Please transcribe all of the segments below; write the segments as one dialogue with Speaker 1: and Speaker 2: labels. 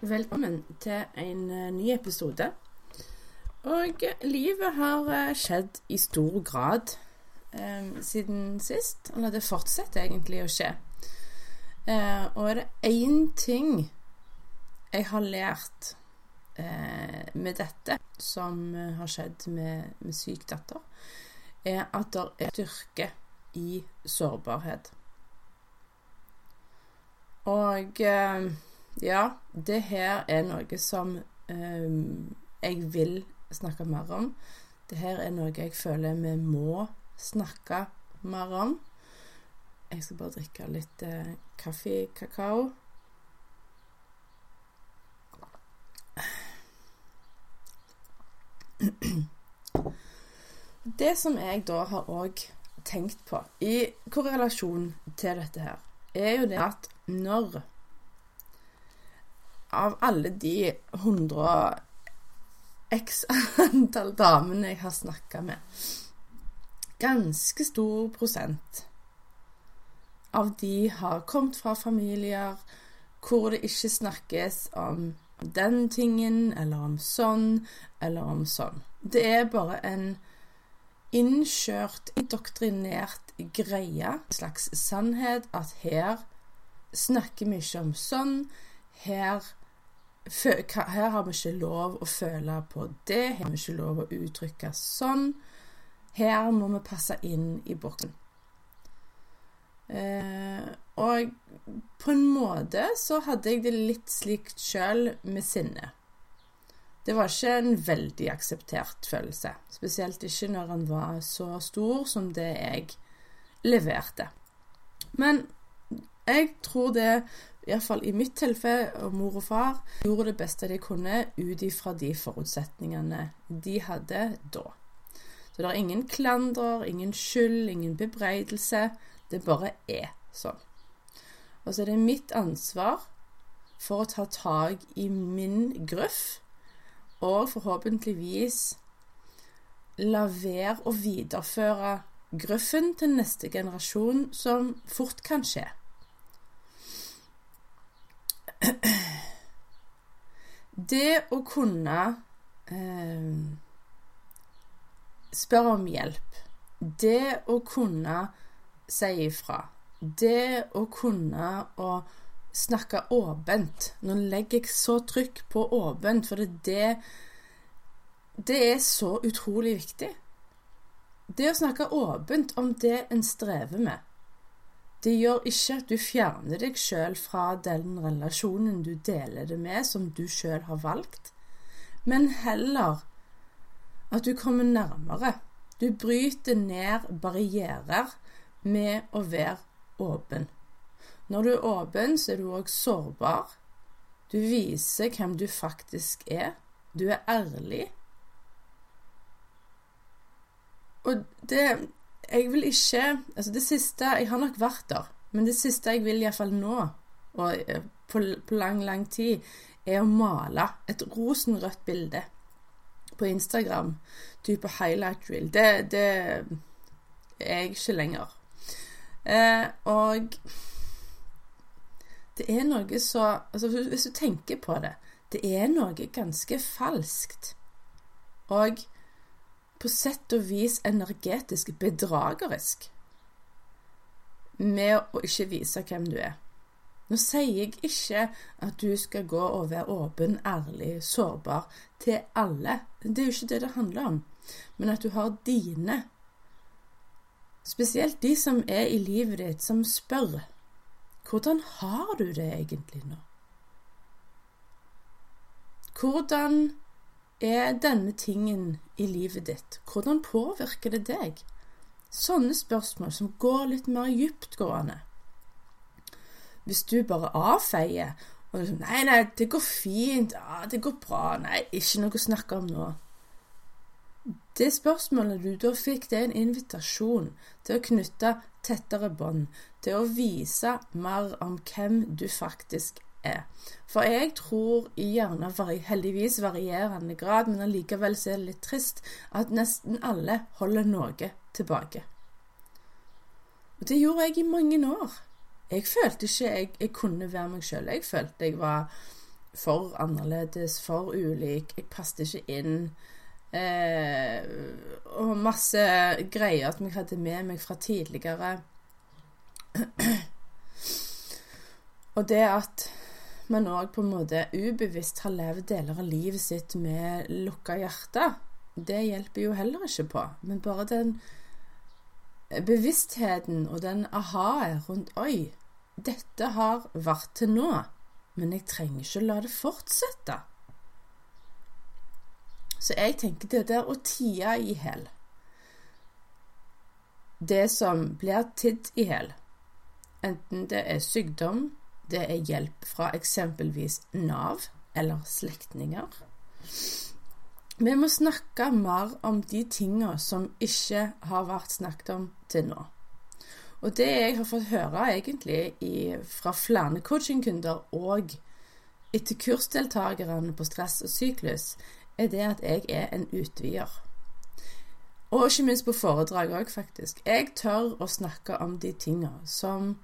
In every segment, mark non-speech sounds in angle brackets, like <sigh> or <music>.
Speaker 1: Velkommen til en eh, ny episode. Og livet har eh, skjedd i stor grad eh, siden sist. Eller det fortsetter egentlig å skje. Eh, og er det én ting jeg har lært eh, med dette som eh, har skjedd med, med syk datter, er at det er styrke i sårbarhet. Og ja, det her er noe som eh, jeg vil snakke mer om. Det her er noe jeg føler vi må snakke mer om. Jeg skal bare drikke litt eh, kaffe, kakao. <clears throat> Det som jeg da har òg tenkt på i korrelasjon til dette her, er jo det at når av alle de 100 x antall damene jeg har snakka med, ganske stor prosent av de har kommet fra familier hvor det ikke snakkes om den tingen, eller om sånn, eller om sånn. Det er bare en innkjørt, indoktrinert greie, en slags sannhet, at her snakker vi ikke om sånn. Her her har vi ikke lov å føle på det, her har vi ikke lov å uttrykke sånn. Her må vi passe inn i boksen. Eh, og på en måte så hadde jeg det litt slikt sjøl med sinne. Det var ikke en veldig akseptert følelse, spesielt ikke når han var så stor som det jeg leverte. Men jeg tror det iallfall i mitt tilfelle, og mor og far, gjorde det beste de kunne ut ifra de forutsetningene de hadde da. Så det er ingen klander, ingen skyld, ingen bebreidelse. Det bare er sånn. Og så er det mitt ansvar for å ta tak i min gruff, og forhåpentligvis la være å videreføre gruffen til neste generasjon, som fort kan skje. <clears throat> Det å kunne eh, spørre om hjelp, det å kunne si ifra, det å kunne å snakke åpent. Nå legger jeg så trykk på åpent, for det, det, det er så utrolig viktig. Det å snakke åpent om det en strever med, det gjør ikke at du fjerner deg sjøl fra den relasjonen du deler det med, som du sjøl har valgt, men heller at du kommer nærmere. Du bryter ned barrierer med å være åpen. Når du er åpen, så er du òg sårbar. Du viser hvem du faktisk er. Du er ærlig. Og det jeg vil ikke Altså, det siste Jeg har nok vært der, men det siste jeg vil iallfall nå, og eh, på, på, lang, lang tid, er å male et rosenrødt bilde på Instagram, type highlight reel. Det, det er jeg ikke lenger. Eh, og det er noe så altså Hvis du tenker på det, det er noe ganske falskt. Og på sett og vis energetisk bedragerisk med å ikke vise hvem du er. Nå sier jeg ikke at du skal gå og være åpen, ærlig, sårbar til alle. Det er jo ikke det det handler om. Men at du har dine. Spesielt de som er i livet ditt, som spør hvordan har du det egentlig nå? Hvordan er denne tingen i livet ditt? Hvordan påvirker det deg? Sånne spørsmål som går litt mer dyptgående. Hvis du bare avfeier Og liksom, nei, nei, det går fint. Ja, det går bra. Nei, ikke noe å snakke om nå. Det spørsmålet du da fikk, det er en invitasjon til å knytte tettere bånd, til å vise mer om hvem du faktisk er. For jeg tror i gjerne heldigvis varierende grad, men allikevel så er det litt trist, at nesten alle holder noe tilbake. Og det gjorde jeg i mange år. Jeg følte ikke jeg, jeg kunne være meg sjøl. Jeg følte jeg var for annerledes, for ulik. Jeg passet ikke inn. Eh, og masse greier som jeg hadde med meg fra tidligere. <clears throat> og det at man òg på en måte ubevisst har levd deler av livet sitt med lukka hjerte, det hjelper jo heller ikke på. Men bare den bevisstheten og den aha-et rundt Oi, dette har vært til nå, men jeg trenger ikke la det fortsette. Så jeg tenker det der å tie i hæl Det som blir tidd i hæl, enten det er sykdom, det er hjelp fra eksempelvis Nav eller slektninger Vi må snakke mer om de tinga som ikke har vært snakket om til nå. Og det jeg har fått høre egentlig i, fra flere coachingkunder og etter kursdeltakerne på stress og syklus, er det at jeg er en utvider. Og ikke minst på foredrag òg, faktisk. Jeg tør å snakke om de tinga som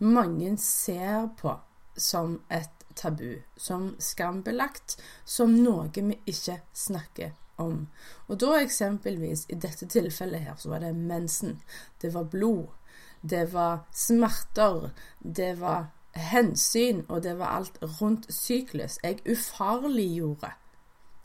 Speaker 1: mange ser på som et tabu, som skambelagt, som noe vi ikke snakker om. Og da eksempelvis, i dette tilfellet her, så var det mensen. Det var blod. Det var smerter. Det var hensyn, og det var alt rundt syklus. Jeg ufarliggjorde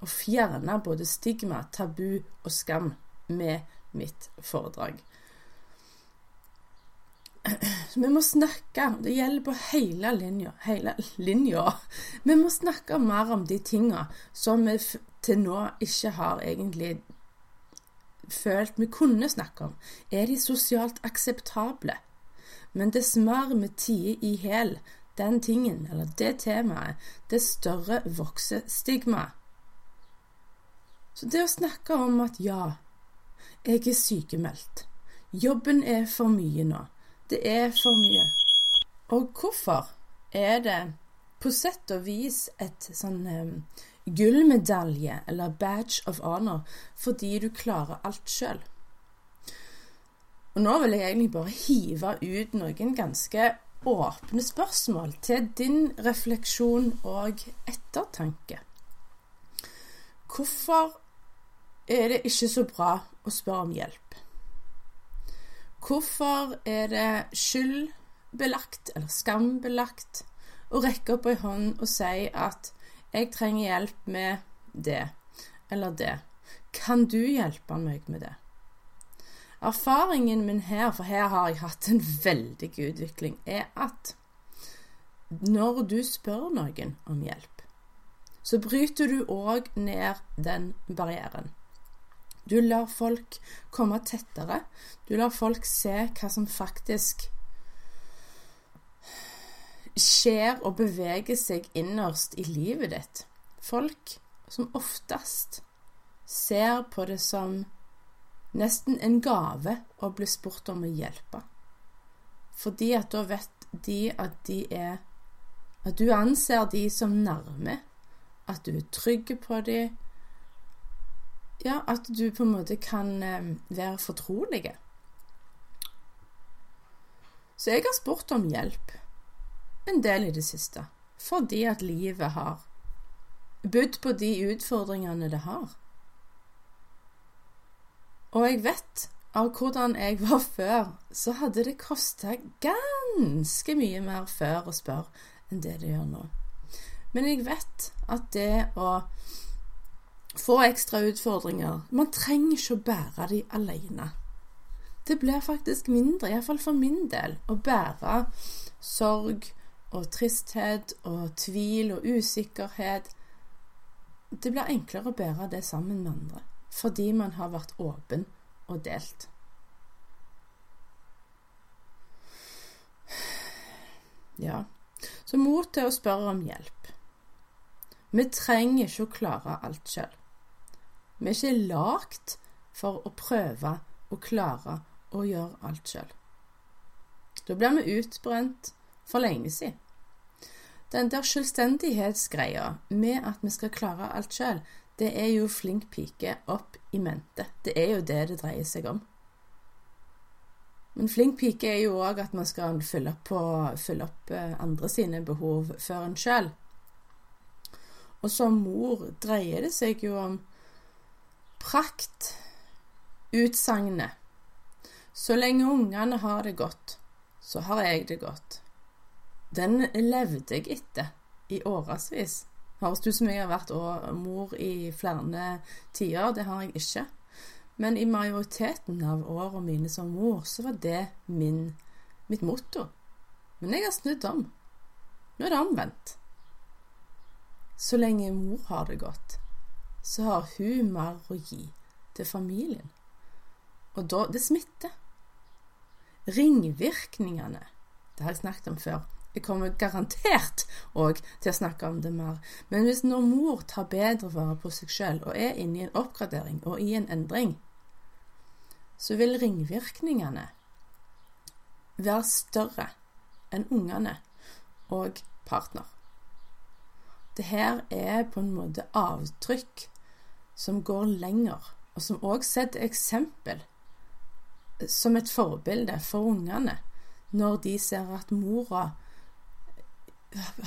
Speaker 1: å fjerne både stigma, tabu og skam med mitt foredrag. Vi må snakke, det gjelder på hele linja, hele linja. Vi må snakke mer om de tinga som vi til nå ikke har egentlig følt vi kunne snakke om. Er de sosialt akseptable? Men dess mer vi tier i hæl den tingen, eller det temaet, dess større vokser stigmaet. Så det å snakke om at ja, jeg er sykemeldt, jobben er for mye nå, det er for mye Og hvorfor er det på sett og vis et sånn um, gullmedalje eller badge of honor fordi du klarer alt sjøl? Og nå vil jeg egentlig bare hive ut noen ganske åpne spørsmål til din refleksjon og ettertanke. Hvorfor er det ikke så bra å spørre om hjelp? Hvorfor er det skyldbelagt eller skambelagt å rekke opp ei hånd og si at 'jeg trenger hjelp med det eller det'? Kan du hjelpe meg med det? Erfaringen min her, for her har jeg hatt en veldig god utvikling, er at når du spør noen om hjelp, så bryter du òg ned den barrieren. Du lar folk komme tettere. Du lar folk se hva som faktisk skjer og beveger seg innerst i livet ditt. Folk som oftest ser på det som nesten en gave å bli spurt om å hjelpe. Fordi at da vet de at de er At du anser de som nærme, at du er trygg på dem, ja, at du på en måte kan eh, være fortrolig. Så jeg har spurt om hjelp en del i det siste, fordi at livet har budt på de utfordringene det har. Og jeg vet av hvordan jeg var før, så hadde det kosta ganske mye mer før å spørre enn det det gjør nå. Men jeg vet at det å få ekstra utfordringer. Man trenger ikke å bære de alene. Det blir faktisk mindre, iallfall for min del, å bære sorg og tristhet og tvil og usikkerhet. Det blir enklere å bære det sammen med andre, fordi man har vært åpen og delt. Ja, Så mot til å spørre om hjelp. Vi trenger ikke å klare alt sjøl. Vi er ikke lagd for å prøve å klare å gjøre alt sjøl. Da blir vi utbrent for lenge siden. Den der selvstendighetsgreia med at vi skal klare alt sjøl, det er jo flink pike opp i mente. Det er jo det det dreier seg om. Men flink pike er jo òg at man skal fylle opp, på, fylle opp eh, andre sine behov før en sjøl. Og som mor dreier det seg jo om prakt, utsagnet. Så lenge ungene har det godt, så har jeg det godt. Den levde jeg etter i årevis. Høres ut som jeg har vært mor i flere tider. Det har jeg ikke. Men i majoriteten av årene mine som mor, så var det min, mitt motto. Men jeg har snudd om. Nå er det omvendt. Så lenge mor har det godt, så har hun mer å gi til familien. Og da Det smitter. Ringvirkningene, det har jeg snakket om før. Jeg kommer garantert òg til å snakke om det mer. Men hvis når mor tar bedre vare på seg sjøl og er inne i en oppgradering og i en endring, så vil ringvirkningene være større enn ungene og partner. Det her er på en måte avtrykk som går lenger, og som òg setter eksempel som et forbilde for ungene når de ser at mora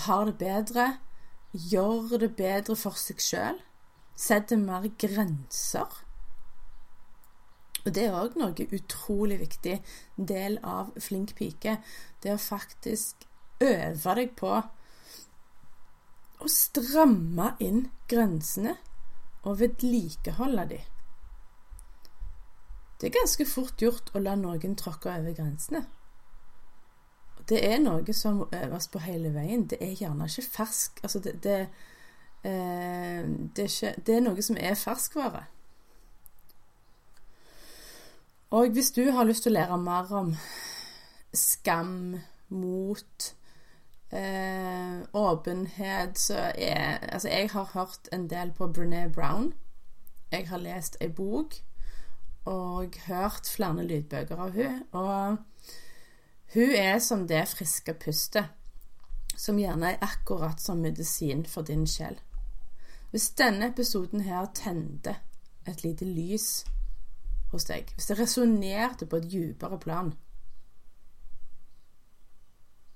Speaker 1: har det bedre, gjør det bedre for seg sjøl, setter mer grenser. Og det er òg noe utrolig viktig del av flink pike. Det å faktisk øve deg på å stramme inn grensene og vedlikeholde de. Det er ganske fort gjort å la noen tråkke over grensene. Det er noe som øves på hele veien. Det er gjerne ikke fersk Altså, det, det, eh, det, er, ikke, det er noe som er ferskvare. Og hvis du har lyst til å lære mer om skam, mot, eh, åpenhet, så er Altså, jeg har hørt en del på Brené Brown. Jeg har lest ei bok og hørt flere lydbøker av hun, og hun er som det friske pustet, som gjerne er akkurat som medisin for din sjel. Hvis denne episoden her tente et lite lys hos deg, hvis det resonnerte på et dypere plan,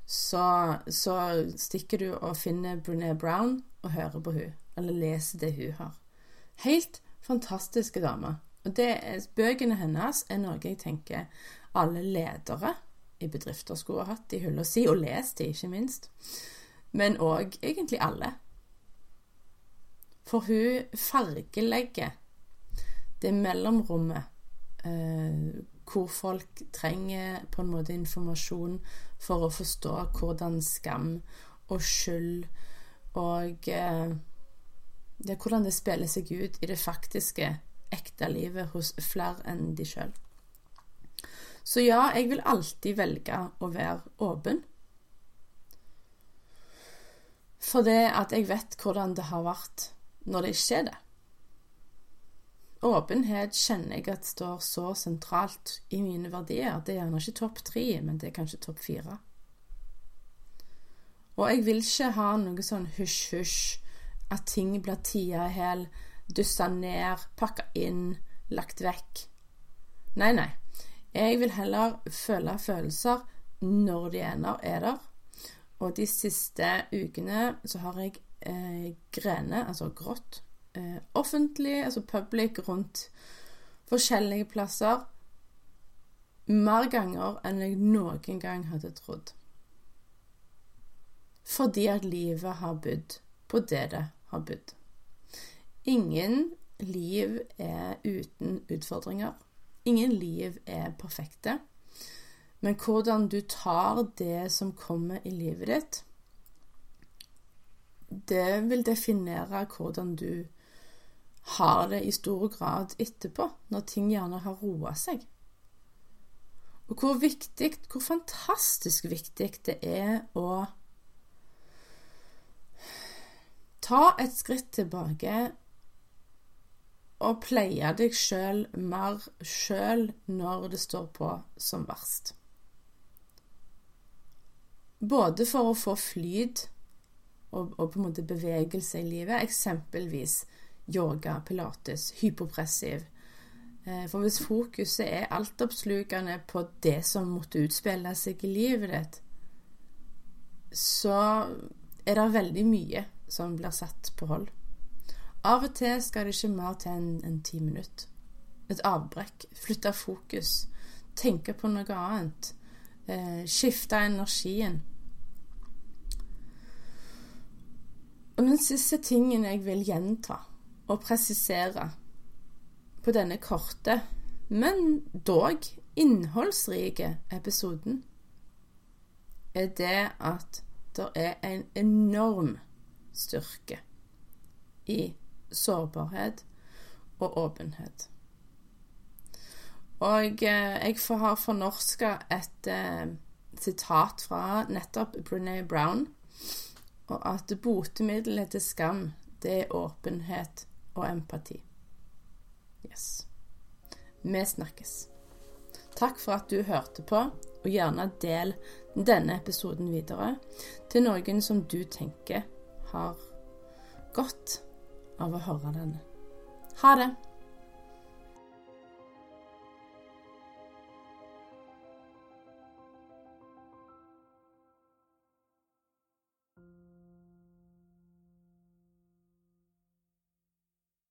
Speaker 1: så, så, stikker du og finner Brené Brown og hører på hun, eller leser det hun har. Helt fantastiske damer. Og det, Bøkene hennes er noe jeg tenker alle ledere i bedrifter skulle ha hatt i hylla si, og lest de, ikke minst. Men òg egentlig alle. For hun fargelegger det mellomrommet eh, hvor folk trenger på en måte informasjon for å forstå hvordan skam og skyld og eh, det er hvordan det spiller seg ut i det faktiske, ekte livet hos flere enn de sjøl. Så ja, jeg vil alltid velge å være åpen. For det at jeg vet hvordan det har vært når det ikke er det. Åpenhet kjenner jeg at står så sentralt i mine verdier. Det er gjerne ikke topp tre, men det er kanskje topp fire. Og jeg vil ikke ha noe sånn hysj-hysj, at ting blir tia i hæl, dyssa ned, pakka inn, lagt vekk. Nei, nei. Jeg vil heller føle følelser når de ender er der. Og de siste ukene så har jeg eh, grene, altså grått, eh, offentlig, altså public, rundt forskjellige plasser mer ganger enn jeg noen gang hadde trodd. Fordi at livet har budd på det det har budd. Ingen liv er uten utfordringer. Ingen liv er perfekte. Men hvordan du tar det som kommer i livet ditt, det vil definere hvordan du har det i stor grad etterpå, når ting gjerne har roa seg. Og hvor viktig, hvor fantastisk viktig det er å Ta et skritt tilbake og pleie deg sjøl mer sjøl når det står på som verst. Både for å få flyt og, og, på en måte bevegelse i livet, eksempelvis yoga, pilates, hypopressiv. Eh, for hvis fokuset er altoppslukende på det som måtte utspille seg i livet ditt, så er det veldig mye som blir satt på hold. Av og til skal det ikke mer til enn en ti minutter. Et avbrekk. Flytte fokus. Tenke på noe annet. Eh, skifte energien. Og den siste tingen jeg vil gjenta og presisere på denne korte, men dog innholdsrike episoden, er det at det er en enorm styrke i sårbarhet og åpenhet. Og eh, jeg har fornorska et eh, sitat fra nettopp Brené Brown, og at botemiddelet til skam, det er åpenhet og empati. Yes. Vi snakkes. Takk for at du hørte på, og gjerne del denne episoden videre til noen som du tenker har godt av å høre denne. Ha det!